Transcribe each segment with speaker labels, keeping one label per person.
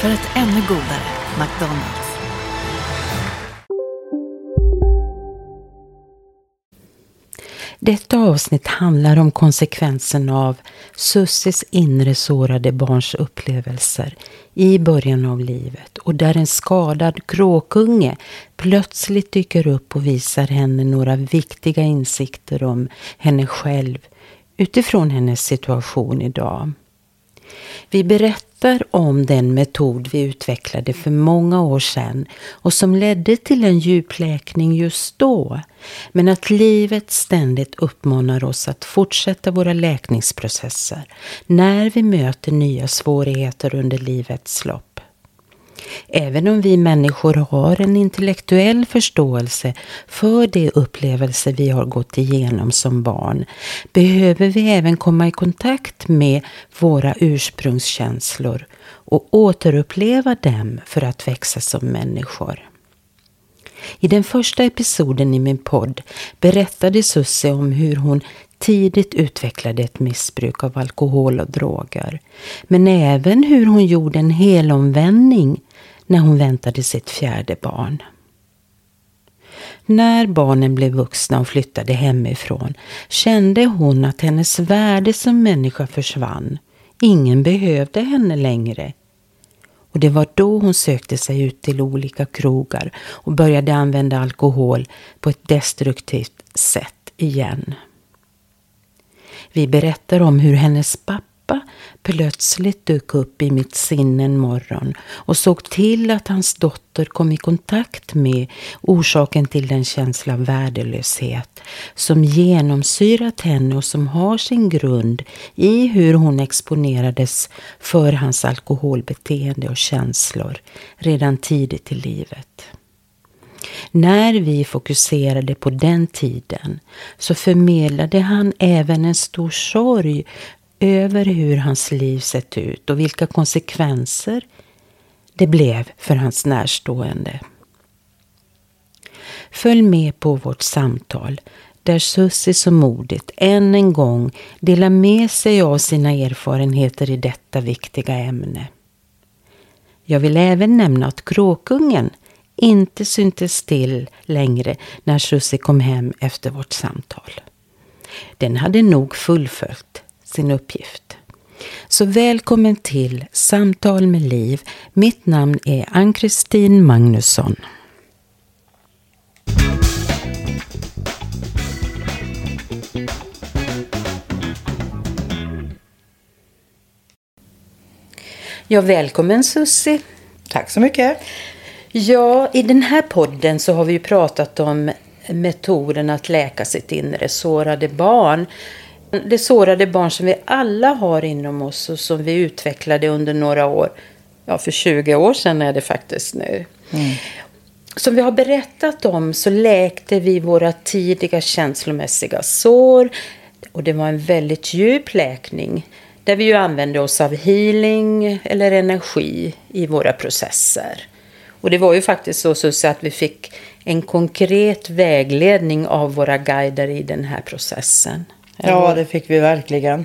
Speaker 1: För ett ännu godare McDonalds.
Speaker 2: Detta avsnitt handlar om konsekvensen av Sussis inre sårade barns upplevelser i början av livet och där en skadad kråkunge plötsligt dyker upp och visar henne några viktiga insikter om henne själv utifrån hennes situation idag. Vi berättar om den metod vi utvecklade för många år sedan och som ledde till en djupläkning just då. Men att livet ständigt uppmanar oss att fortsätta våra läkningsprocesser när vi möter nya svårigheter under livets lopp. Även om vi människor har en intellektuell förståelse för de upplevelser vi har gått igenom som barn behöver vi även komma i kontakt med våra ursprungskänslor och återuppleva dem för att växa som människor. I den första episoden i min podd berättade Susse om hur hon tidigt utvecklade ett missbruk av alkohol och droger. Men även hur hon gjorde en helomvändning när hon väntade sitt fjärde barn. När barnen blev vuxna och flyttade hemifrån kände hon att hennes värde som människa försvann. Ingen behövde henne längre. Och det var då hon sökte sig ut till olika krogar och började använda alkohol på ett destruktivt sätt igen. Vi berättar om hur hennes pappa pappa plötsligt dök upp i mitt sinne en morgon och såg till att hans dotter kom i kontakt med orsaken till den känsla av värdelöshet som genomsyrat henne och som har sin grund i hur hon exponerades för hans alkoholbeteende och känslor redan tidigt i livet. När vi fokuserade på den tiden så förmedlade han även en stor sorg över hur hans liv sett ut och vilka konsekvenser det blev för hans närstående. Följ med på vårt samtal där Sussi så modigt än en gång delar med sig av sina erfarenheter i detta viktiga ämne. Jag vill även nämna att kråkungen inte syntes till längre när Sussi kom hem efter vårt samtal. Den hade nog fullföljt sin uppgift. Så välkommen till Samtal med Liv. Mitt namn är Ann-Kristin Magnusson. Ja, välkommen Sussi.
Speaker 3: Tack så mycket.
Speaker 2: Ja, i den här podden så har vi pratat om metoden att läka sitt inre sårade barn. Det sårade barn som vi alla har inom oss och som vi utvecklade under några år. Ja, för 20 år sedan är det faktiskt nu. Mm. Som vi har berättat om så läkte vi våra tidiga känslomässiga sår. Och det var en väldigt djup läkning. Där vi ju använde oss av healing eller energi i våra processer. Och det var ju faktiskt så, så att vi fick en konkret vägledning av våra guider i den här processen.
Speaker 3: Ja, det fick vi verkligen.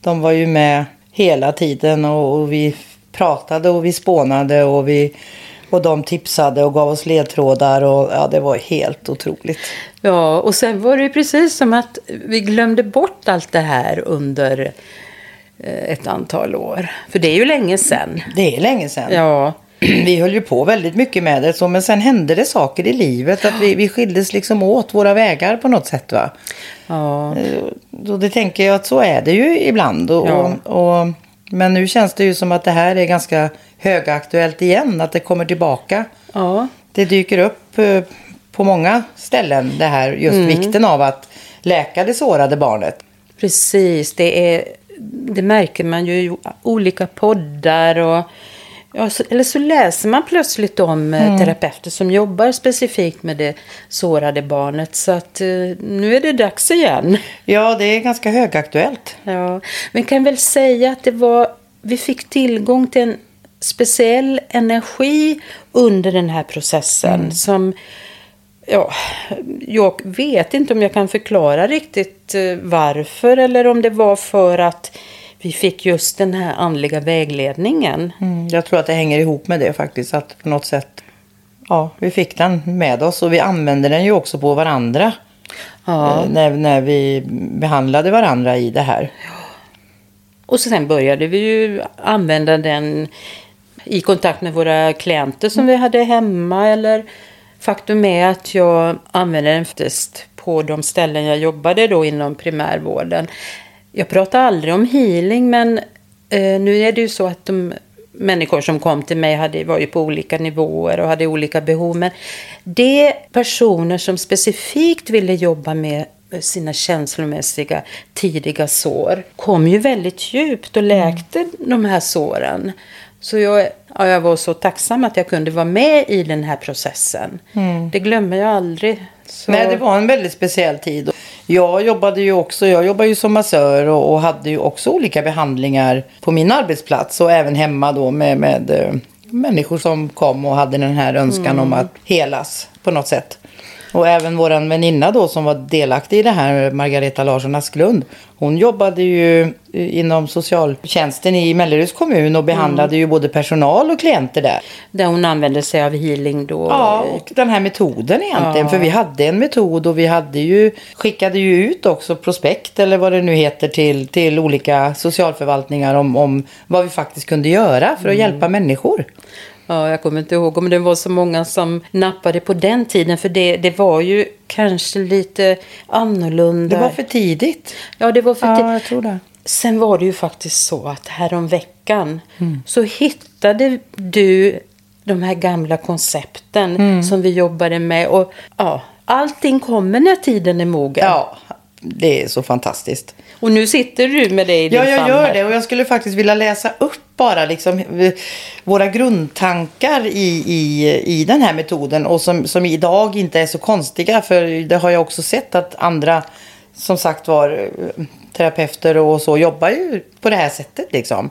Speaker 3: De var ju med hela tiden och, och vi pratade och vi spånade och vi och de tipsade och gav oss ledtrådar och ja, det var helt otroligt.
Speaker 2: Ja, och sen var det ju precis som att vi glömde bort allt det här under eh, ett antal år. För det är ju länge sedan.
Speaker 3: Det är länge sedan.
Speaker 2: Ja.
Speaker 3: Vi höll ju på väldigt mycket med det så, men sen hände det saker i livet. Att vi, vi skildes liksom åt våra vägar på något sätt va.
Speaker 2: Ja.
Speaker 3: Eh, och det tänker jag att så är det ju ibland. Och,
Speaker 2: Ja.
Speaker 3: och, och, men nu känns det ju som att det här är ganska högaktuellt igen. Att det kommer tillbaka.
Speaker 2: Ja.
Speaker 3: Det dyker upp eh, på många ställen det här just
Speaker 2: Mm.
Speaker 3: vikten av att läka det sårade barnet.
Speaker 2: Precis, det, är, det märker man ju i olika poddar och ja, så, eller så läser man plötsligt om mm. terapeuter som jobbar specifikt med det sårade barnet. Så att eh, nu är det dags igen.
Speaker 3: Ja, det är ganska högaktuellt.
Speaker 2: Ja, men kan väl säga att det var, vi fick tillgång till en speciell energi under den här processen som Ja, jag vet inte om jag kan förklara riktigt eh, varför eller om det var för att vi fick just den här andliga vägledningen.
Speaker 3: Mm, jag tror att det hänger ihop med det faktiskt. Att på något sätt, ja, vi fick den med oss och vi använde den ju också på varandra.
Speaker 2: Ja.
Speaker 3: eh, När, när vi behandlade varandra i det här.
Speaker 2: Och sen började vi ju använda den i kontakt med våra klienter som vi hade hemma. Eller faktum är att jag använde den oftast på de ställen jag jobbade då inom primärvården. Jag pratar aldrig om healing men eh, nu är det ju så att de människor som kom till mig hade, var ju på olika nivåer och hade olika behov. Men det personer som specifikt ville jobba med sina känslomässiga tidiga sår kom ju väldigt djupt och läkte de här såren. Så jag, ja, jag var så tacksam att jag kunde vara med i den här processen. Det glömmer jag aldrig. Så...
Speaker 3: Nej, det var en väldigt speciell tid. Jag jobbade ju också, jag jobbade ju som massör och, och hade ju också olika behandlingar på min arbetsplats och även hemma då med, med eh, människor som kom och hade den här önskan om att helas på något sätt. Och även våran väninna då som var delaktig i det här, Margareta Larsson Asklund. Hon jobbade ju inom socialtjänsten i Melleruds kommun och behandlade ju både personal och klienter där.
Speaker 2: Där hon använde sig av healing då.
Speaker 3: Ja, och den här metoden egentligen.
Speaker 2: Ja.
Speaker 3: För vi hade en metod och vi hade ju, skickade ju ut också prospekt eller vad det nu heter till, till olika socialförvaltningar om, om vad vi faktiskt kunde göra för att hjälpa människor.
Speaker 2: Ja, jag kommer inte ihåg om det var så många som nappade på den tiden. För det, det var ju kanske lite annorlunda.
Speaker 3: Det var för tidigt.
Speaker 2: Ja, det var för
Speaker 3: Ja, jag tror det.
Speaker 2: Sen var det ju faktiskt så att härom veckan
Speaker 3: Mm.
Speaker 2: så hittade du de här gamla koncepten
Speaker 3: Mm.
Speaker 2: som vi jobbade med. Och ja, allting kommer när tiden är mogen.
Speaker 3: Ja, det är så fantastiskt.
Speaker 2: Och nu sitter du med det i din
Speaker 3: Ja, jag gör
Speaker 2: här.
Speaker 3: det och jag skulle faktiskt vilja läsa upp bara liksom eh, våra grundtankar i, i, i den här metoden och som, som idag inte är så konstiga för det har jag också sett att andra som sagt var eh, terapeuter och så jobbar ju på det här sättet liksom.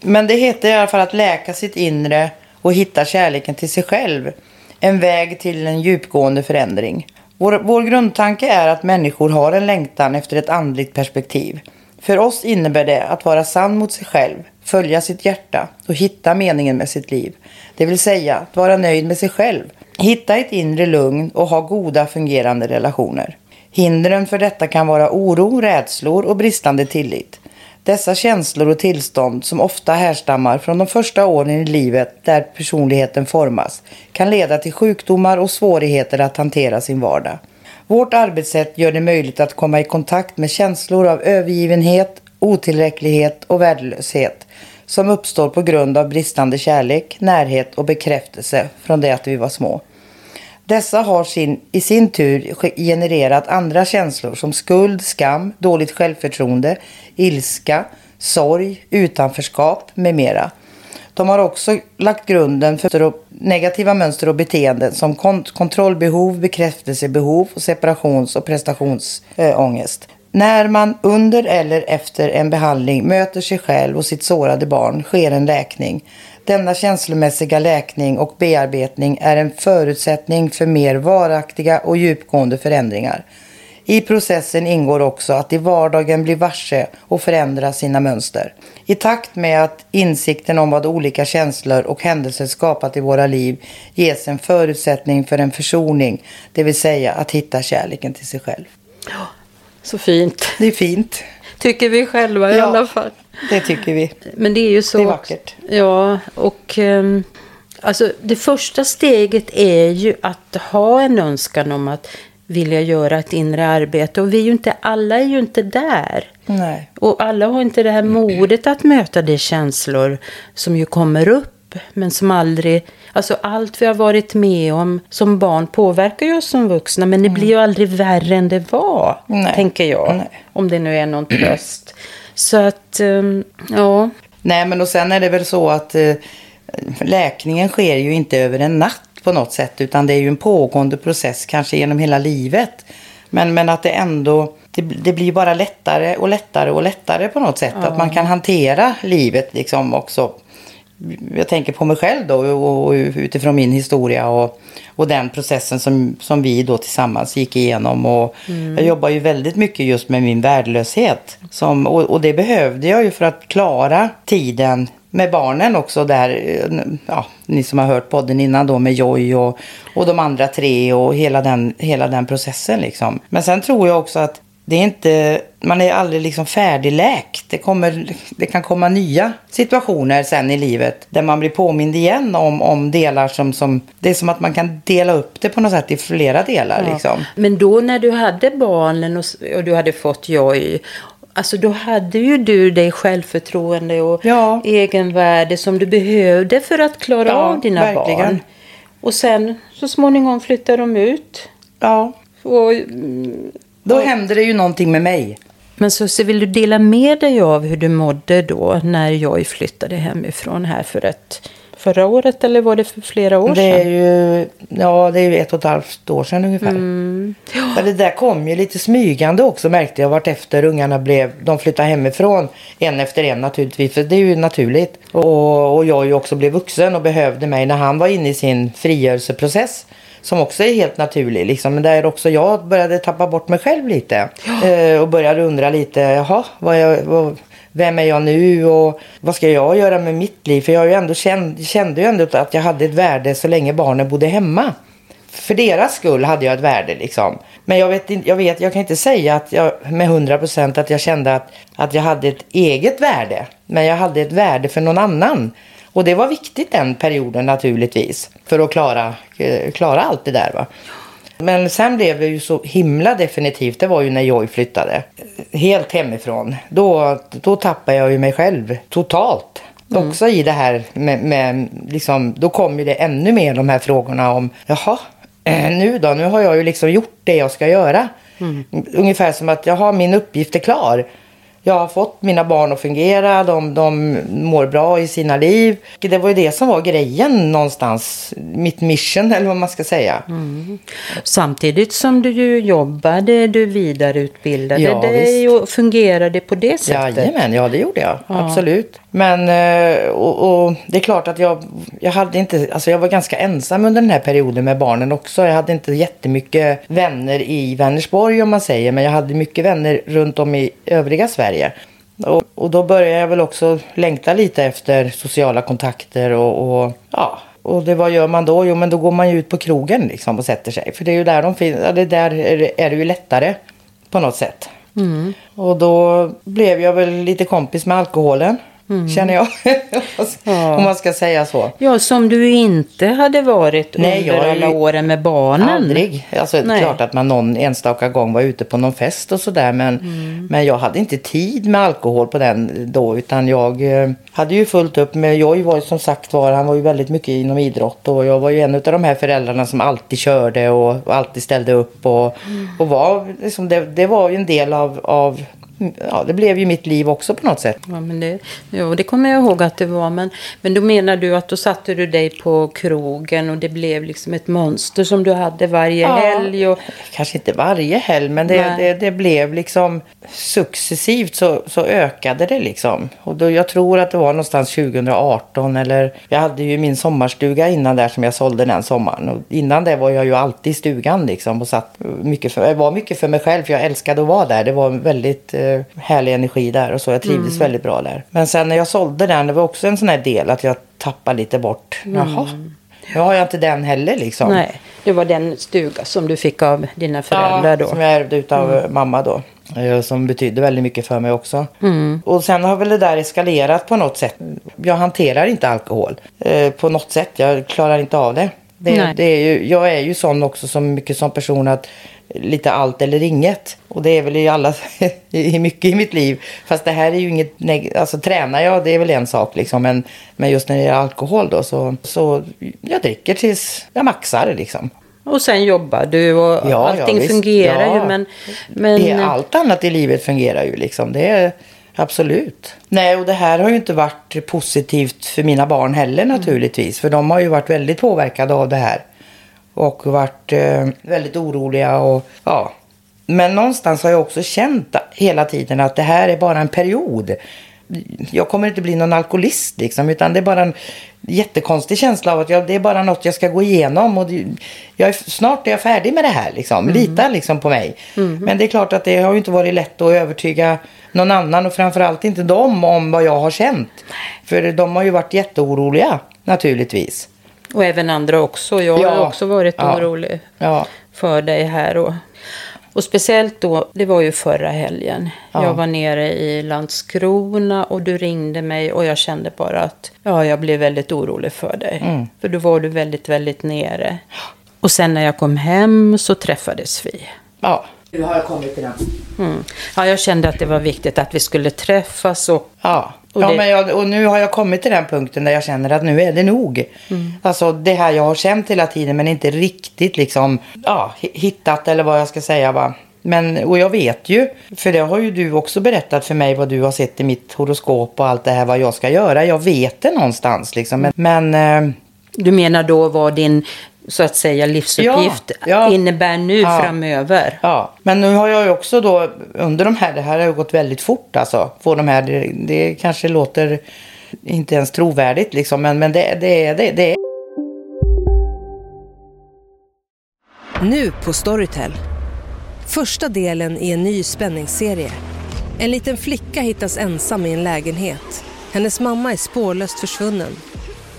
Speaker 3: Men det heter i alla fall att läka sitt inre och hitta kärleken till sig själv. En väg till en djupgående förändring. Vår, vår grundtanke är att människor har en längtan efter ett andligt perspektiv. För oss innebär det att vara sann mot sig själv, följa sitt hjärta och hitta meningen med sitt liv. Det vill säga att vara nöjd med sig själv, hitta ett inre lugn och ha goda fungerande relationer. Hindren för detta kan vara oro, rädslor och bristande tillit. Dessa känslor och tillstånd som ofta härstammar från de första åren i livet där personligheten formas kan leda till sjukdomar och svårigheter att hantera sin vardag. Vårt arbetssätt gör det möjligt att komma i kontakt med känslor av övergivenhet, otillräcklighet och värdelöshet som uppstår på grund av bristande kärlek, närhet och bekräftelse från det att vi var små. Dessa har sin, i sin tur genererat andra känslor som skuld, skam, dåligt självförtroende, ilska, sorg, utanförskap med mera. De har också lagt grunden för negativa mönster och beteenden som kont- kontrollbehov, bekräftelsebehov och separations och prestationsångest. När man under eller efter en behandling möter sig själv och sitt sårade barn sker en läkning. Denna känslomässiga läkning och bearbetning är en förutsättning för mer varaktiga och djupgående förändringar. I processen ingår också att i vardagen bli varse och förändra sina mönster. I takt med att insikten om vad olika känslor och händelser skapat i våra liv ges en förutsättning för en försoning, det vill säga att hitta kärleken till sig själv.
Speaker 2: Så fint.
Speaker 3: Det är fint.
Speaker 2: Tycker vi själva i
Speaker 3: Ja.
Speaker 2: alla fall.
Speaker 3: Det tycker vi.
Speaker 2: Men det är ju så.
Speaker 3: Det är vackert.
Speaker 2: Ja, och ehm, alltså det första steget är ju att ha en önskan om att vilja göra ett inre arbete. Och vi är ju inte, alla är ju inte där.
Speaker 3: Nej.
Speaker 2: Och alla har inte det här modet att möta de känslor som ju kommer upp. Men som aldrig, alltså allt vi har varit med om som barn påverkar ju oss som vuxna. Men det blir ju aldrig värre än det var,
Speaker 3: Nej.
Speaker 2: tänker jag.
Speaker 3: Nej.
Speaker 2: Om det nu är någon tröst. Så att, um, ja.
Speaker 3: Nej, men och sen är det väl så att eh, läkningen sker ju inte över en natt på något sätt. Utan det är ju en pågående process kanske genom hela livet. Men, men att det ändå, det, det blir bara lättare och lättare och lättare på något sätt. Att man kan hantera livet liksom också. Jag tänker på mig själv då och, utifrån min historia och, och den processen som, som vi då tillsammans gick igenom. Och Jag jobbar ju väldigt mycket just med min värdelöshet. Som, och, och det behövde jag ju för att klara tiden med barnen också där, ja, ni som har hört podden innan då med Joy och, och de andra tre och hela den, hela den processen liksom. Men sen tror jag också att det är inte, man är aldrig liksom färdigläkt. Det, kommer, det kan komma nya situationer sen i livet där man blir påmind igen om, om delar som, som, det är som att man kan dela upp det på något sätt i flera delar liksom.
Speaker 2: Men då när du hade barnen och, och du hade fått Joy. Alltså då hade ju du det självförtroende och
Speaker 3: Ja.
Speaker 2: egenvärde som du behövde för att klara
Speaker 3: Ja,
Speaker 2: av dina
Speaker 3: verkligen.
Speaker 2: barn. Och sen så småningom flyttar de ut.
Speaker 3: Ja,
Speaker 2: Och, mm,
Speaker 3: då händer det ju någonting med mig.
Speaker 2: men så, vill du dela med dig av hur du mådde då när jag flyttade hemifrån här för ett, förra året eller var det för flera år
Speaker 3: Det är
Speaker 2: sedan?
Speaker 3: ju, ja, det är ju ett och ett halvt år sedan ungefär. Ja, det där kom ju lite smygande också märkte jag vart efter ungarna blev, de flyttade hemifrån en efter en naturligtvis, för det är ju naturligt. Och, och jag ju också blev vuxen och behövde mig när han var inne i sin frigörelseprocess. Som också är helt naturlig liksom. Men där också jag började tappa bort mig själv lite. Eh, och började undra lite, jaha, vad jag, vad, vem är jag nu och vad ska jag göra med mitt liv? För jag ju ändå känd, kände ju ändå att jag hade ett värde så länge barnen bodde hemma. För deras skull hade jag ett värde liksom. Men jag vet, jag vet, jag kan inte säga att jag med 100% att jag kände att, att jag hade ett eget värde. Men jag hade ett värde för någon annan. Och det var viktigt den perioden naturligtvis. För att klara, eh, klara allt det där va. Men sen blev det ju så himla definitivt. Det var ju när Joy flyttade. Helt hemifrån. Då, då tappade jag ju mig själv totalt. Också i det här med, med liksom, då kom ju det ännu mer de här frågorna om, jaha, eh, nu då, nu har jag ju liksom gjort det jag ska göra. Ungefär som att, jaha, min uppgift är klar. Jag har fått mina barn att fungera, de, de mår bra i sina liv. Det var ju det som var grejen någonstans, mitt mission eller vad man ska säga.
Speaker 2: Samtidigt som du ju jobbade, du vidareutbildade
Speaker 3: Ja,
Speaker 2: dig och fungerade på det sättet.
Speaker 3: Jajamän, ja det gjorde jag. Absolut. Men eh, och, och det är klart att jag, jag hade inte, alltså jag var ganska ensam under den här perioden med barnen också. Jag hade inte jättemycket vänner i Vänersborg om man säger. Men jag hade mycket vänner runt om i övriga Sverige. Och, och då började jag väl också längta lite efter sociala kontakter och, och ja. Och det, vad gör man då? Jo, men då går man ju ut på krogen liksom och sätter sig. För det är ju där de finns. Ja, det där är, är det ju lättare på något sätt. Och då blev jag väl lite kompis med alkoholen. Känner jag. Om man ska säga så.
Speaker 2: Ja, som du inte hade varit
Speaker 3: Nej,
Speaker 2: under alla åren med barnen.
Speaker 3: Aldrig. Alltså, det är klart att man någon enstaka gång var ute på någon fest och sådär. Men, men jag hade inte tid med alkohol på den då. Utan jag eh, hade ju fullt upp med... Jag var ju som sagt var, han var ju väldigt mycket inom idrott. Och jag var ju en av de här föräldrarna som alltid körde och, och alltid ställde upp. Och, och var, liksom, det, det var ju en del av, av... Ja, det blev ju mitt liv också på något sätt.
Speaker 2: Ja, men det, ja, det kommer jag ihåg att det var. Men, men då menar du att då satte du dig på krogen och det blev liksom ett mönster som du hade varje
Speaker 3: Ja.
Speaker 2: helg. Och,
Speaker 3: Kanske inte varje helg, men det, det, det blev liksom successivt så, så ökade det liksom. Och då, jag tror att det var någonstans 2018 eller jag hade ju min sommarstuga innan där som jag sålde den sommaren. Och innan det var jag ju alltid i stugan liksom och satt mycket för, jag var mycket för mig själv för jag älskade att vara där. Det var väldigt eh, härlig energi där och så. Jag trivdes väldigt bra där. Men sen när jag sålde den, det var också en sån här del att jag tappade lite bort. Jaha, nu har jag inte den heller liksom.
Speaker 2: nej, det var den stuga som du fick av dina föräldrar då.
Speaker 3: Som jag ärvde utav mamma då. Eh, Som betydde väldigt mycket för mig också.
Speaker 2: Mm.
Speaker 3: Och sen har väl det där eskalerat på något sätt. Jag hanterar inte alkohol eh, på något sätt. Jag klarar inte av det. Det, det är ju, jag är ju sån också som mycket som person att lite allt eller inget. Och det är väl i alla, i mycket i mitt liv. Fast det här är ju inget, alltså tränar jag det är väl en sak liksom. Men, men just när det gäller alkohol då så, så jag dricker tills jag maxar liksom.
Speaker 2: Och sen jobbar du och
Speaker 3: Ja,
Speaker 2: allting
Speaker 3: ja,
Speaker 2: fungerar
Speaker 3: Ja.
Speaker 2: ju. Men, men
Speaker 3: Det, allt annat i livet fungerar ju liksom. Det är absolut. Nej, och det här har ju inte varit positivt för mina barn heller naturligtvis. För de har ju varit väldigt påverkade av det här. Och varit eh, väldigt oroliga och ja. Men någonstans har jag också känt hela tiden att det här är bara en period. Jag kommer inte bli någon alkoholist liksom. Utan det är bara en jättekonstig känsla av att jag, det är bara något jag ska gå igenom. Och det, jag är, snart är jag färdig med det här liksom. Lita liksom på mig. Men det är klart att det har ju inte varit lätt att övertyga någon annan. Och framförallt inte dem om vad jag har känt. För de har ju varit jätteoroliga naturligtvis.
Speaker 2: Och även andra också. Jag har
Speaker 3: Ja.
Speaker 2: också varit
Speaker 3: Ja.
Speaker 2: orolig
Speaker 3: Ja.
Speaker 2: för dig här. Och, och speciellt då, det var ju förra helgen.
Speaker 3: Ja.
Speaker 2: Jag var nere i Landskrona och du ringde mig och jag kände bara att ja, jag blev väldigt orolig för dig.
Speaker 3: Mm.
Speaker 2: För då var du väldigt, väldigt nere. Och sen när jag kom hem så träffades vi.
Speaker 3: Ja. Nu har jag kommit till den.
Speaker 2: Mm. Ja, jag kände att det var viktigt att vi skulle träffas och
Speaker 3: Ja,
Speaker 2: Och
Speaker 3: ja
Speaker 2: det-
Speaker 3: men jag, och nu har jag kommit till den punkten där jag känner att nu är det nog.
Speaker 2: Mm.
Speaker 3: Alltså det här jag har känt hela tiden men inte riktigt liksom ja, hi- hittat eller vad jag ska säga va. Men, och jag vet ju, för det har ju du också berättat för mig vad du har sett i mitt horoskop och allt det här vad jag ska göra. Jag vet det någonstans liksom. Men, men eh,
Speaker 2: du menar då vad din så att säga livsuppgift
Speaker 3: Ja, ja.
Speaker 2: innebär nu
Speaker 3: Ja.
Speaker 2: framöver?
Speaker 3: Ja, men nu har jag ju också då under de här, det här har ju gått väldigt fort alltså. Få de här, det, det kanske låter inte ens trovärdigt liksom, men, men det, det, är- det, det är
Speaker 4: Nu på Storytel. Första delen i en ny spänningsserie. En liten flicka hittas ensam i en lägenhet. Hennes mamma är spårlöst försvunnen.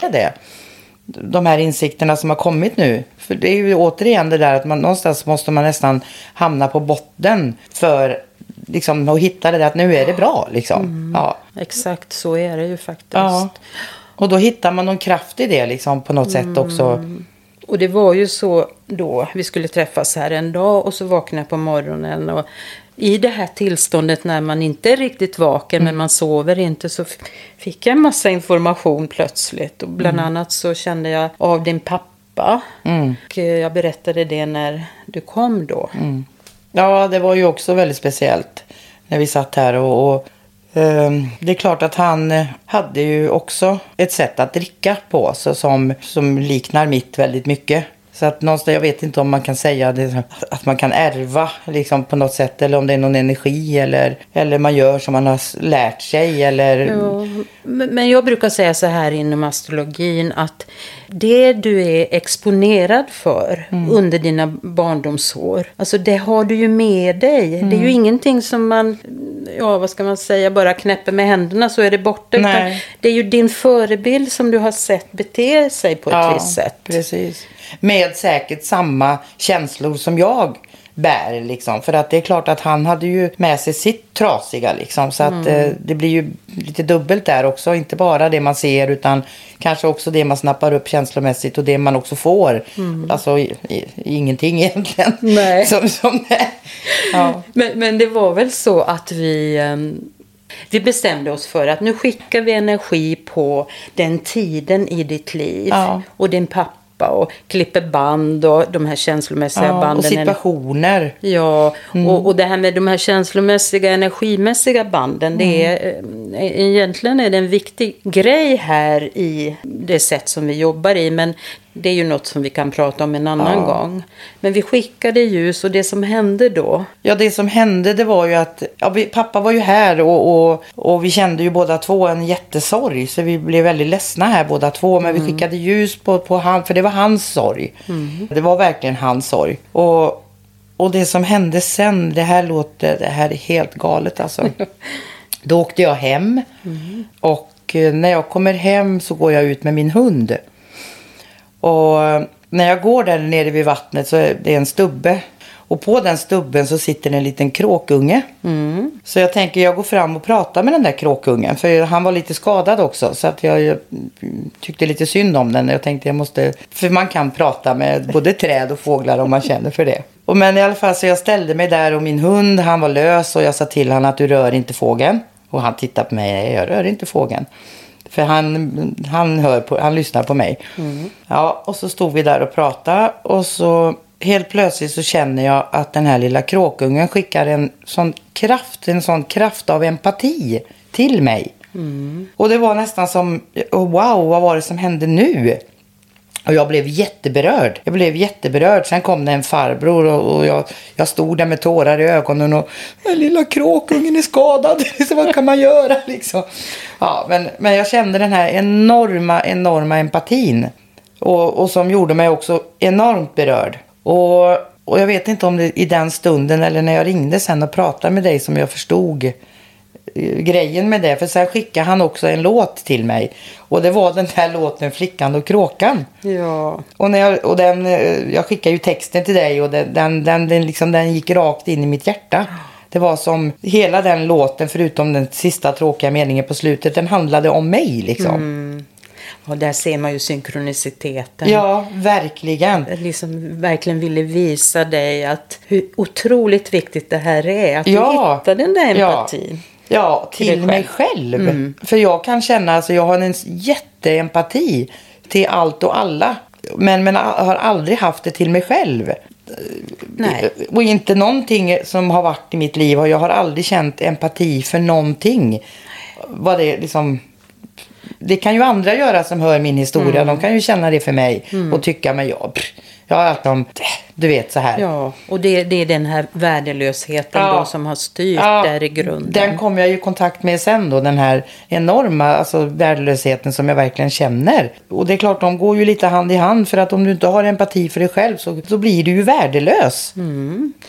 Speaker 3: Det. De här insikterna som har kommit nu. För det är ju återigen det där att man någonstans måste man nästan hamna på botten för liksom att hitta det där att nu är det bra liksom. Ja.
Speaker 2: Exakt så är det ju faktiskt.
Speaker 3: ja. Och då hittar man någon kraft i det liksom på något sätt också.
Speaker 2: Och det var ju så då, vi skulle träffas här en dag och så vaknade jag på morgonen och i det här tillståndet när man inte är riktigt vaken men man sover inte så fick jag en massa information plötsligt. Och bland annat så kände jag av din pappa. Och eh, jag berättade det när du kom då.
Speaker 3: Ja, det var ju också väldigt speciellt när vi satt här och, och ehm, det är klart att han eh, hade ju också ett sätt att dricka på så som, som liknar mitt väldigt mycket. Så att någonstans, jag vet inte om man kan säga det, att man kan ärva liksom på något sätt eller om det är någon energi eller, eller man gör som man har lärt sig eller
Speaker 2: Ja, men jag brukar säga så här inom astrologin att det du är exponerad för under dina barndomsår, alltså det har du ju med dig. Det är ju ingenting som man, ja vad ska man säga, bara knäpper med händerna så är det borta. Utan det är ju din förebild som du har sett bete sig på ett visst sätt.
Speaker 3: Precis. Med säkert samma känslor som jag bär liksom. För att det är klart att han hade ju med sig sitt trasiga liksom. Så att eh, det blir ju lite dubbelt där också. Inte bara det man ser utan kanske också det man snappar upp känslomässigt och det man också får. Alltså i, i, ingenting egentligen.
Speaker 2: Nej.
Speaker 3: Som, som ja.
Speaker 2: Men, men det var väl så att vi, ehm, vi bestämde oss för att nu skickar vi energi på den tiden i ditt liv.
Speaker 3: Ja.
Speaker 2: Och din pappa klippa och klipper band och de här känslomässiga
Speaker 3: Ja,
Speaker 2: banden.
Speaker 3: och situationer.
Speaker 2: Ja,
Speaker 3: Mm.
Speaker 2: och, och det här med de här känslomässiga, energimässiga banden. Det
Speaker 3: Mm.
Speaker 2: är, eh, egentligen är det en viktig grej här i det sätt som vi jobbar i. Men det är ju något som vi kan prata om en annan
Speaker 3: Ja.
Speaker 2: gång. Men vi skickade ljus och det som hände då.
Speaker 3: Ja, det som hände det var ju att ja, vi, pappa var ju här och, och, och vi kände ju båda två en jättesorg. Så vi blev väldigt ledsna här båda två. Men vi skickade ljus på, på han, för det var hans sorg. Det var verkligen hans sorg. Och, och det som hände sen, det här låter, det här är helt galet alltså. Då åkte jag hem. Och eh, när jag kommer hem så går jag ut med min hund. Och eh, när jag går där nere vid vattnet så är det en stubbe. Och på den stubben så sitter en liten kråkunge. Så jag tänker jag går fram och pratar med den där kråkungen. För han var lite skadad också. Så att jag, jag tyckte lite synd om den. Jag tänkte jag måste... För man kan prata med både träd och fåglar om man känner för det. Och men i alla fall så jag ställde mig där och min hund han var lös. Och jag sa till honom att du rör inte fågeln. Och han tittade på mig. Jag rör inte fågeln. För han, han, hör på, han lyssnar på mig. Ja, och så stod vi där och pratade. Och så helt plötsligt så känner jag att den här lilla kråkungen skickar en sån kraft, en sån kraft av empati till mig. Och det var nästan som, oh, wow, vad var det som hände nu? Och jag blev jätteberörd. Jag blev jätteberörd. Sen kom det en farbror och, och jag, jag stod där med tårar i ögonen och den lilla kråkungen är skadad. Så vad kan man göra liksom? Ja, men, men jag kände den här enorma, enorma empatin. Och, och som gjorde mig också enormt berörd. Och, och jag vet inte om det i den stunden eller när jag ringde sen och pratade med dig som jag förstod grejen med det. För sen skickade han också en låt till mig. Och det var den här låten Flickan och kråkan.
Speaker 2: Ja.
Speaker 3: Och, när jag, och den, eh, jag skickade ju texten till dig och den, den, den, den, liksom, den gick rakt in i mitt hjärta. Det var som hela den låten förutom den sista tråkiga meningen på slutet. Den handlade om mig liksom.
Speaker 2: Och där ser man ju synkroniciteten.
Speaker 3: Ja, verkligen.
Speaker 2: Jag liksom verkligen ville visa dig att hur otroligt viktigt det här är. Att
Speaker 3: Ja.
Speaker 2: du hittar den där empatin.
Speaker 3: Ja,
Speaker 2: Till
Speaker 3: till,
Speaker 2: dig
Speaker 3: mig
Speaker 2: själv.
Speaker 3: själv. För jag kan känna, alltså jag har en jätteempati till allt och alla. Men, men har aldrig haft det till mig själv.
Speaker 2: Nej.
Speaker 3: Och inte någonting som har varit i mitt liv. Och jag har aldrig känt empati för någonting. Vad det liksom... Det kan ju andra göra som hör min historia. De kan ju känna det för mig. Och tycka, men jag... pff, Jag har haft dem, du vet så här.
Speaker 2: Ja, och det, det är den här värdelösheten
Speaker 3: Ja.
Speaker 2: då som har styrt
Speaker 3: Ja,
Speaker 2: där i grunden.
Speaker 3: Den kom jag i kontakt med sen då, den här enorma alltså, värdelösheten som jag verkligen känner. Och det är klart, de går ju lite hand i hand för att om du inte har empati för dig själv så, så blir du ju värdelös.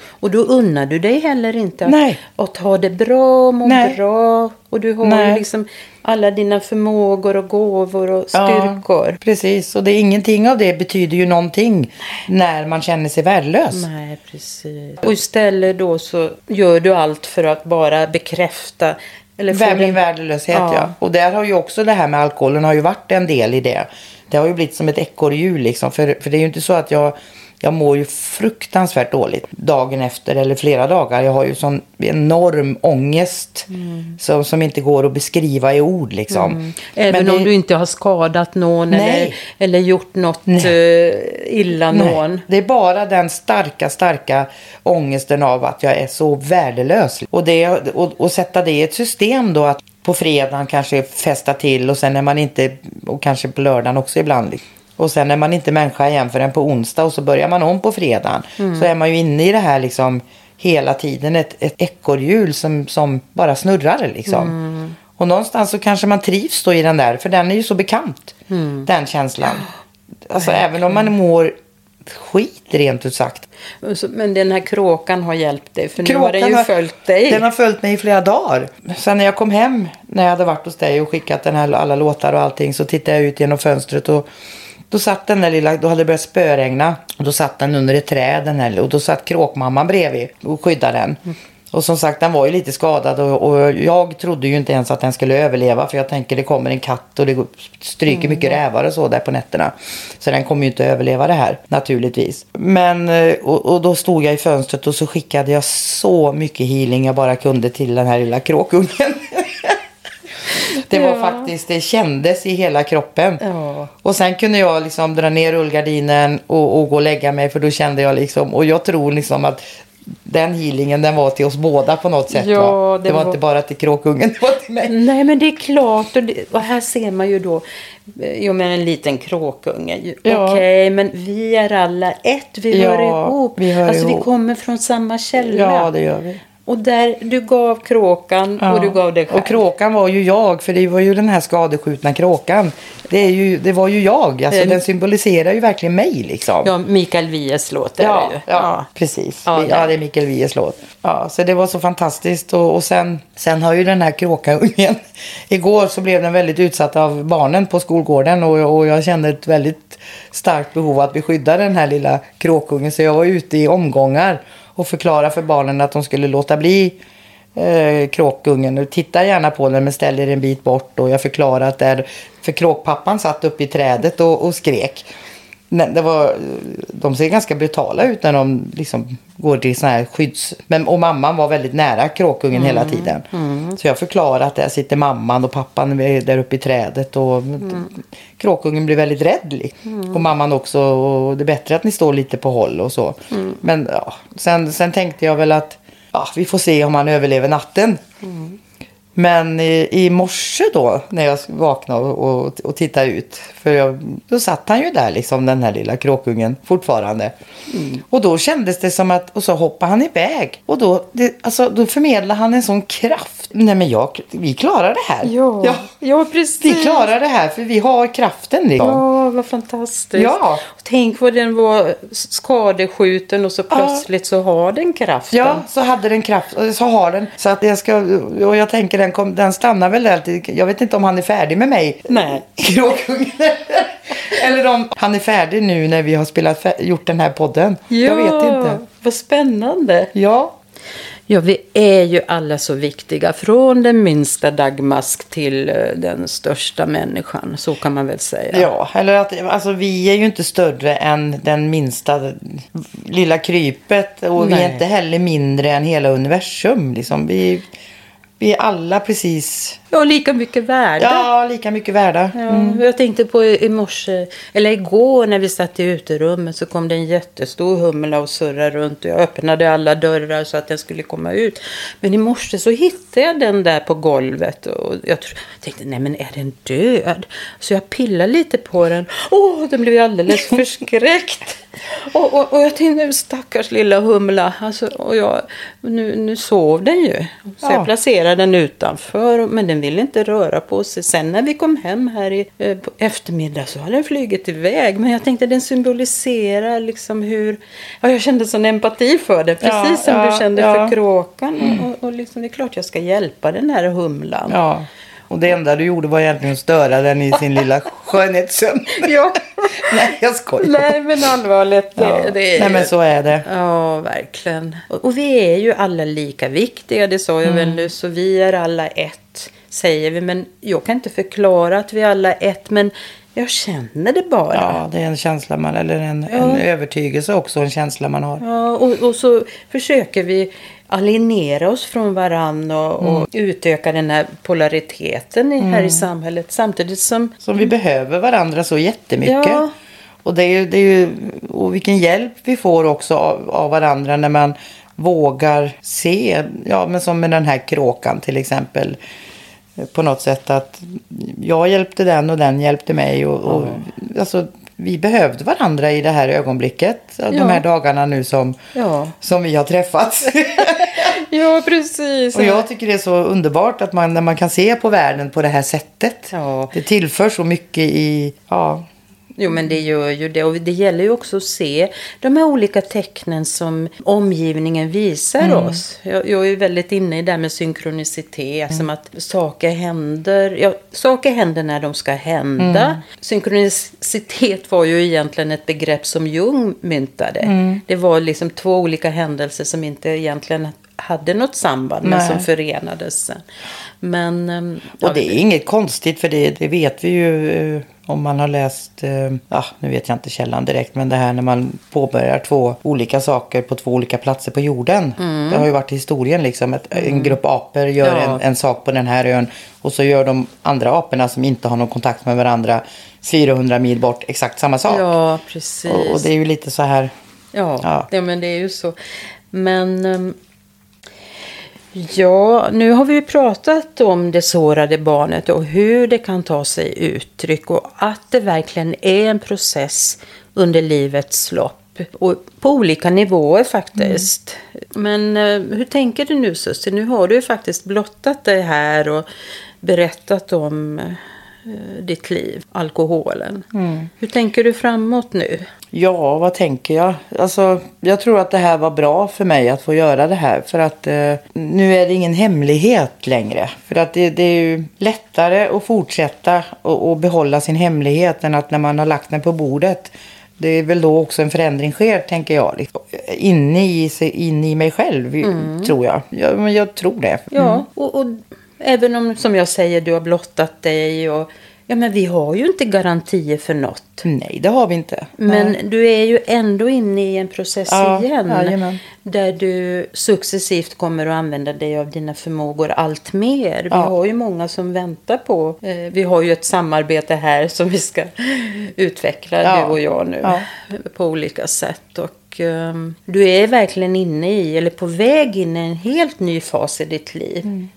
Speaker 2: Och då unnar du dig heller inte att,
Speaker 3: Nej.
Speaker 2: att ha det bra, må
Speaker 3: Nej.
Speaker 2: bra. Och du har ju
Speaker 3: Nej.
Speaker 2: liksom alla dina förmågor och gåvor och styrkor.
Speaker 3: Ja, precis, och det är ingenting av det betyder ju någonting när man känner sig värdelös.
Speaker 2: Nej, precis. Och istället då så gör du allt för att bara bekräfta. Eller
Speaker 3: min
Speaker 2: den-
Speaker 3: värdelöshet,
Speaker 2: Ja.
Speaker 3: ja. Och där har ju också det här med alkoholen har ju varit en del i det. Det har ju blivit som ett ekorrhjul liksom. För, för det är ju inte så att jag, jag mår ju fruktansvärt dåligt dagen efter eller flera dagar. Jag har ju sån enorm ångest
Speaker 2: Mm.
Speaker 3: som, som inte går att beskriva i ord liksom.
Speaker 2: Även
Speaker 3: Men
Speaker 2: om
Speaker 3: det-
Speaker 2: du inte har skadat någon eller,
Speaker 3: Nej.
Speaker 2: eller gjort något
Speaker 3: Nej.
Speaker 2: eh, illa någon.
Speaker 3: Nej, det är bara den starka, starka ångesten av att jag är så värdelös. Och, det, och, och sätta det i ett system då att på fredagen kanske festa till och sen är man inte, och kanske på lördagen också ibland. Och sen är man inte människa igen förrän på onsdag och så börjar man om på fredagen. Så är man ju inne i det här liksom hela tiden, ett, ett ekorrhjul som, som bara snurrar liksom. Och någonstans så kanske man trivs då i den där, för den är ju så bekant. Den känslan. Alltså även om man mår skit rent ut sagt.
Speaker 2: Men den här kråkan har hjälpt dig. För nu har den ju
Speaker 3: har-
Speaker 2: följt dig.
Speaker 3: Den har följt mig i flera dagar. Sen när jag kom hem, när jag hade varit hos dig och skickat den här, alla låtar och allting, så tittade jag ut genom fönstret och då satt den där lilla, då hade det börjat spöregna. Och då satt den under ett träd den här, och då satt kråkmamman bredvid och skyddade den. Och som sagt, den var ju lite skadad och, och jag trodde ju inte ens att den skulle överleva. För jag tänker det kommer en katt och det stryker mycket rävar och så där på nätterna. Så den kommer ju inte överleva det här naturligtvis. Men eh, och, och då stod jag i fönstret och så skickade jag så mycket healing jag bara kunde till den här lilla kråkungen. Det var faktiskt, det kändes i hela kroppen.
Speaker 2: Ja.
Speaker 3: Och sen kunde jag liksom dra ner rullgardinen och, och gå och lägga mig för då kände jag liksom, och jag tror liksom att den healingen den var till oss båda på något sätt.
Speaker 2: Ja,
Speaker 3: va?
Speaker 2: det
Speaker 3: det var,
Speaker 2: var-
Speaker 3: inte bara till kråkungen, det var till mig.
Speaker 2: Nej, men det är klart. Och, det, och här ser man ju då, eh, jo men en liten kråkunge.
Speaker 3: Ja.
Speaker 2: Okej, men vi är alla ett. Vi
Speaker 3: Ja,
Speaker 2: hör ihop.
Speaker 3: vi hör
Speaker 2: alltså vi
Speaker 3: ihop.
Speaker 2: kommer från samma källa.
Speaker 3: Ja, det gör vi.
Speaker 2: Och där, du gav kråkan och du gav dig själv.
Speaker 3: Och kråkan var ju jag, för det var ju den här skadeskjutna kråkan. Det, är ju, det var ju jag, alltså
Speaker 2: Mm.
Speaker 3: den symboliserar ju verkligen mig liksom.
Speaker 2: Ja, Mikael Wiehes låt är
Speaker 3: Ja,
Speaker 2: det ju.
Speaker 3: ja, precis.
Speaker 2: Ja,
Speaker 3: Ja,
Speaker 2: det-
Speaker 3: det är Mikael Wiehes låt. Ja, så det var så fantastiskt. Och, och sen, sen har ju den här kråkaungen... Igår så blev den väldigt utsatt av barnen på skolgården. Och, och jag kände ett väldigt starkt behov att beskydda den här lilla kråkungen. Så jag var ute i omgångar och förklarade för barnen att de skulle låta bli eh, kråkungen. Och titta gärna på den men ställ er en bit bort. Och jag förklarade att där, för kråkpappan satt uppe i trädet och, och skrek. Det var, de ser ganska brutala ut när de liksom går till såna här skydds... Men, och mamman var väldigt nära kråkungen hela tiden. Så jag förklarade att där sitter mamman och pappan är där uppe i trädet. Och Kråkungen blir väldigt rädd. li- Och mamman också. Och det är bättre att ni står lite på håll och så. Men ja, sen, sen tänkte jag väl att ja, vi får se om han överlever natten. Men i, i morse då när jag vaknade och, och, och tittade ut. För jag, då satt han ju där liksom den här lilla kråkungen fortfarande. Och då kändes det som att, och så hoppade han iväg. Och då, det, alltså, då förmedlade han en sån kraft. Nej men jag, vi klarar det här.
Speaker 2: Ja, ja, precis.
Speaker 3: Vi klarar det här för vi har kraften liksom.
Speaker 2: Ja, vad fantastiskt.
Speaker 3: Ja.
Speaker 2: Och Tänk vad den var skadeskjuten och så plötsligt så har den kraften.
Speaker 3: Ja, så hade den kraft. och Så har den. Så att jag ska, och jag tänker den, kom, den stannar väl till- Jag vet inte om han är färdig med mig.
Speaker 2: Nej.
Speaker 3: Eller om han är färdig nu när vi har spelat, gjort den här podden. Jag vet inte.
Speaker 2: Vad spännande.
Speaker 3: Ja.
Speaker 2: Ja, vi är ju alla så viktiga. Från den minsta dagmask till eh, den största människan. Så kan man väl säga.
Speaker 3: Ja, eller att alltså, vi är ju inte större än den minsta lilla krypet. Och vi
Speaker 2: Nej.
Speaker 3: är inte heller mindre än hela universum. Liksom. Vi, vi är alla precis,
Speaker 2: Ja, lika mycket värda.
Speaker 3: ja, lika mycket värda.
Speaker 2: Ja, Jag tänkte på i morse, eller igår när vi satt i uterummet så kom det en jättestor humla och surrade runt och jag öppnade alla dörrar så att den skulle komma ut. Men i morse så hittade jag den där på golvet och jag tänkte nej men är den död? Så jag pillade lite på den. Åh, den blev alldeles förskräckt. Och, och, och jag tänkte stackars lilla humla. Alltså, och jag, nu, nu sov den ju. Så
Speaker 3: Ja.
Speaker 2: jag placerade den utanför. Men den ville inte röra på sig. Sen när vi kom hem här i, eh, på eftermiddag så hade den flugit iväg. Men jag tänkte den symboliserar liksom hur... Ja, jag kände sån empati för det. Precis
Speaker 3: Ja,
Speaker 2: som
Speaker 3: ja,
Speaker 2: du kände
Speaker 3: ja.
Speaker 2: för kråkan. Och, och liksom, det är klart jag ska hjälpa den här humlan.
Speaker 3: Och det enda du gjorde var egentligen att störa den i sin lilla skönhetssömn.
Speaker 2: Ja.
Speaker 3: Nej, jag skojar.
Speaker 2: Nej, men allvarligt. Det,
Speaker 3: Ja.
Speaker 2: det är
Speaker 3: Nej, men så är det.
Speaker 2: Ja, verkligen. Och, och vi är ju alla lika viktiga, det sa jag väl
Speaker 3: Mm.
Speaker 2: nyss. Och vi är alla ett, säger vi. Men jag kan inte förklara att vi alla är ett, men jag känner det bara.
Speaker 3: Ja, det är en känsla man, eller en,
Speaker 2: Ja.
Speaker 3: en övertygelse också, en känsla man har.
Speaker 2: Ja, och, och så försöker vi alienera oss från varann och, och
Speaker 3: Mm.
Speaker 2: utöka den här polariteten i, här i samhället. Samtidigt som...
Speaker 3: Så vi behöver varandra så jättemycket.
Speaker 2: Ja.
Speaker 3: Och, det är ju, det är ju, och vilken hjälp vi får också av, av varandra när man vågar se, ja men som med den här kråkan till exempel. På något sätt att jag hjälpte den och den hjälpte mig. Och, och, alltså, vi behövde varandra i det här ögonblicket. De
Speaker 2: Ja.
Speaker 3: här dagarna nu som,
Speaker 2: Ja,
Speaker 3: som vi har träffats.
Speaker 2: ja precis.
Speaker 3: och jag tycker det är så underbart att man, när man kan se på världen på det här sättet.
Speaker 2: Ja.
Speaker 3: Det tillför så mycket i, ja,
Speaker 2: Jo, men det gör ju det. Och det gäller ju också att se de här olika tecknen som omgivningen visar
Speaker 3: Mm.
Speaker 2: oss. Jag, jag är väldigt inne i det här med synkronicitet.
Speaker 3: Mm.
Speaker 2: Som att saker händer. Ja, saker händer när de ska hända.
Speaker 3: Mm.
Speaker 2: Synkronicitet var ju egentligen ett begrepp som Jung myntade.
Speaker 3: Mm.
Speaker 2: Det var liksom två olika händelser som inte egentligen hade något samband men
Speaker 3: Nej.
Speaker 2: som förenades sen. Men... ehm,
Speaker 3: Och det är inget konstigt för det, det vet vi ju. Om man har läst, eh, ja, nu vet jag inte källan direkt, men det här när man påbörjar två olika saker på två olika platser på jorden. Det har ju varit historien liksom. Att En grupp apor gör
Speaker 2: Mm. Ja.
Speaker 3: en, en sak på den här ön och så gör de andra aporna som inte har någon kontakt med varandra 400 mil bort exakt samma sak.
Speaker 2: Ja, precis.
Speaker 3: och, och det är ju lite så här,
Speaker 2: Ja,
Speaker 3: Ja.
Speaker 2: Det, men det är ju så. Men ehm, ja, nu har vi pratat om det sårade barnet och hur det kan ta sig uttryck och att det verkligen är en process under livets lopp. Och på olika nivåer faktiskt. Men eh, hur tänker du nu Susie? Nu har du ju faktiskt blottat det här och berättat om eh, ditt liv, alkoholen. Hur tänker du framåt nu?
Speaker 3: Ja, vad tänker jag? Alltså, jag tror att det här var bra för mig att få göra det här. För att eh, nu är det ingen hemlighet längre. För att det, det är ju lättare att fortsätta och, och behålla sin hemlighet än att när man har lagt den på bordet. Det är väl då också en förändring sker, tänker jag. Liksom. Inne, i, inne i mig själv, tror jag. Ja, men jag tror det.
Speaker 2: Ja, och, och även om som jag säger du har blottat dig och ja men vi har ju inte garantier för något.
Speaker 3: Nej, det har vi inte.
Speaker 2: Men
Speaker 3: Nej.
Speaker 2: du är ju ändå inne i en process
Speaker 3: Ja,
Speaker 2: igen.
Speaker 3: jajamän.
Speaker 2: Där du successivt kommer att använda dig av dina förmågor allt mer. Vi
Speaker 3: Ja.
Speaker 2: har ju många som väntar på. Eh, vi har ju ett samarbete här som vi ska utveckla
Speaker 3: Ja.
Speaker 2: du och jag nu.
Speaker 3: Ja.
Speaker 2: På olika sätt. Och ehm, du är verkligen inne i, eller på väg in i en helt ny fas i ditt liv.
Speaker 3: Mm.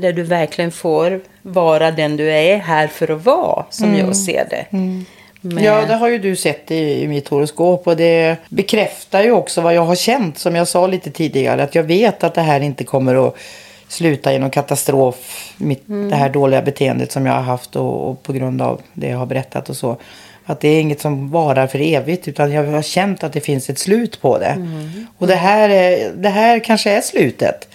Speaker 2: Där du verkligen får vara den du är här för att vara. Som jag ser det.
Speaker 3: Mm. Ja, det har ju du sett i, i mitt horoskop och det bekräftar ju också vad jag har känt som jag sa lite tidigare. Att jag vet att det här inte kommer att sluta i någon katastrof. Mitt, Det här dåliga beteendet som jag har haft och, och på grund av det jag har berättat och så. Att det är inget som varar för evigt utan jag har känt att det finns ett slut på det. Och det här, är, det här kanske är slutet.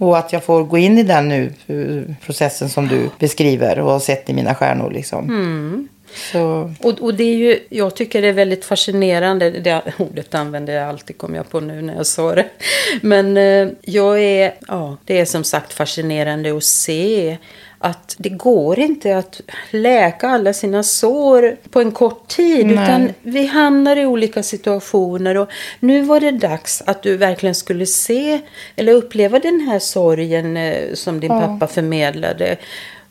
Speaker 3: Och att jag får gå in i den nu, eh, processen som du beskriver och har sett i mina stjärnor liksom. Så,
Speaker 2: Och, och det är ju, jag tycker det är väldigt fascinerande, det ordet använder jag alltid, kom jag på nu när jag sa det. Men eh, jag är, ja, det är som sagt fascinerande att se att det går inte att läka alla sina sår på en kort tid.
Speaker 3: Nej.
Speaker 2: Utan vi hamnar i olika situationer. Och nu var det dags att du verkligen skulle se eller uppleva den här sorgen eh, som din pappa förmedlade.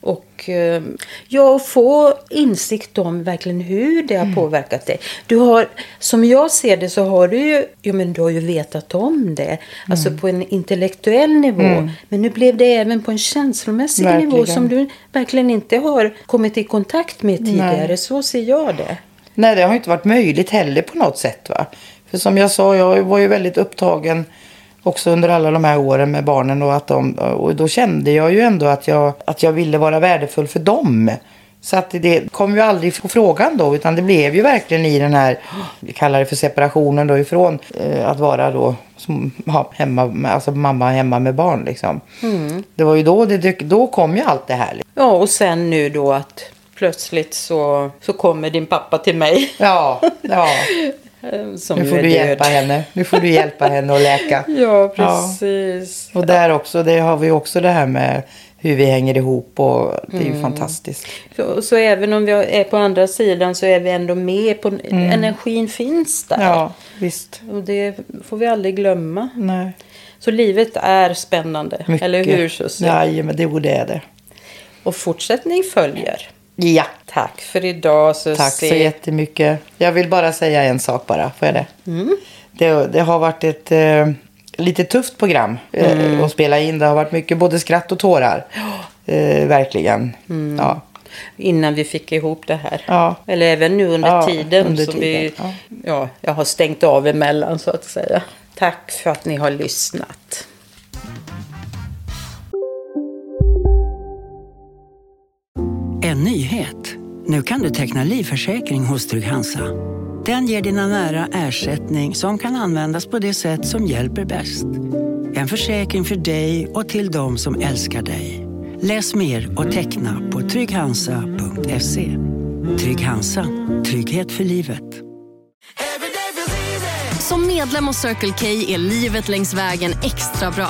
Speaker 2: Och eh, ja, få insikt om verkligen hur det har påverkat dig. Du har, som jag ser det så har du ju, ja, men du har ju vetat om det. Alltså på en intellektuell nivå. Men nu blev det även på en känslomässig nivå
Speaker 3: Verkligen.
Speaker 2: som du verkligen inte har kommit i kontakt med tidigare.
Speaker 3: Nej.
Speaker 2: Så ser jag det.
Speaker 3: Nej, det har inte varit möjligt heller på något sätt. Va? För som jag sa, jag var ju väldigt upptagen också under alla de här åren med barnen. Och, att de, och då kände jag ju ändå att jag, att jag ville vara värdefull för dem. Så att det kom ju aldrig på frågan då. Utan det blev ju verkligen i den här, vi kallar det för separationen då ifrån eh, att vara då som, ja, hemma, med, alltså mamma hemma med barn liksom. Det var ju då det dök, då kom ju allt det här.
Speaker 2: Ja, och sen nu då att plötsligt så, så kommer din pappa till mig.
Speaker 3: Ja, ja.
Speaker 2: eh, Som
Speaker 3: Nu får du hjälpa henne. Nu får du hjälpa henne att läka.
Speaker 2: Ja, precis.
Speaker 3: Och där också, det har vi också det här med hur vi hänger ihop och det är ju fantastiskt.
Speaker 2: Så, så även om vi är på andra sidan så är vi ändå med på energin finns där.
Speaker 3: Ja, visst.
Speaker 2: Och det får vi aldrig glömma.
Speaker 3: Nej.
Speaker 2: Så livet är spännande,
Speaker 3: Mycket.
Speaker 2: eller hur Susie?
Speaker 3: Nej, men det, det är det.
Speaker 2: Och fortsättning följer.
Speaker 3: Ja,
Speaker 2: Tack för idag Susie.
Speaker 3: tack så jättemycket. Jag vill bara säga en sak bara, får jag det? Det, det har varit ett eh, lite tufft program eh, att spela in. Det har varit mycket både skratt och tårar. Eh, verkligen. Ja.
Speaker 2: Innan vi fick ihop det här.
Speaker 3: Ja.
Speaker 2: Eller även nu under
Speaker 3: Ja,
Speaker 2: tiden.
Speaker 3: under tiden,
Speaker 2: Vi,
Speaker 3: ja.
Speaker 2: ja, jag har stängt av emellan så att säga. Tack för att ni har lyssnat.
Speaker 5: Rätt. Nu kan du teckna livförsäkring hos Trygg-Hansa. Den ger dina nära ersättning som kan användas på det sätt som hjälper bäst. En försäkring för dig och till de som älskar dig. Läs mer och teckna på trygghansa.se. Trygg Hansa. Trygghet för livet.
Speaker 6: Som medlem hos Circle K är livet längs vägen extra bra.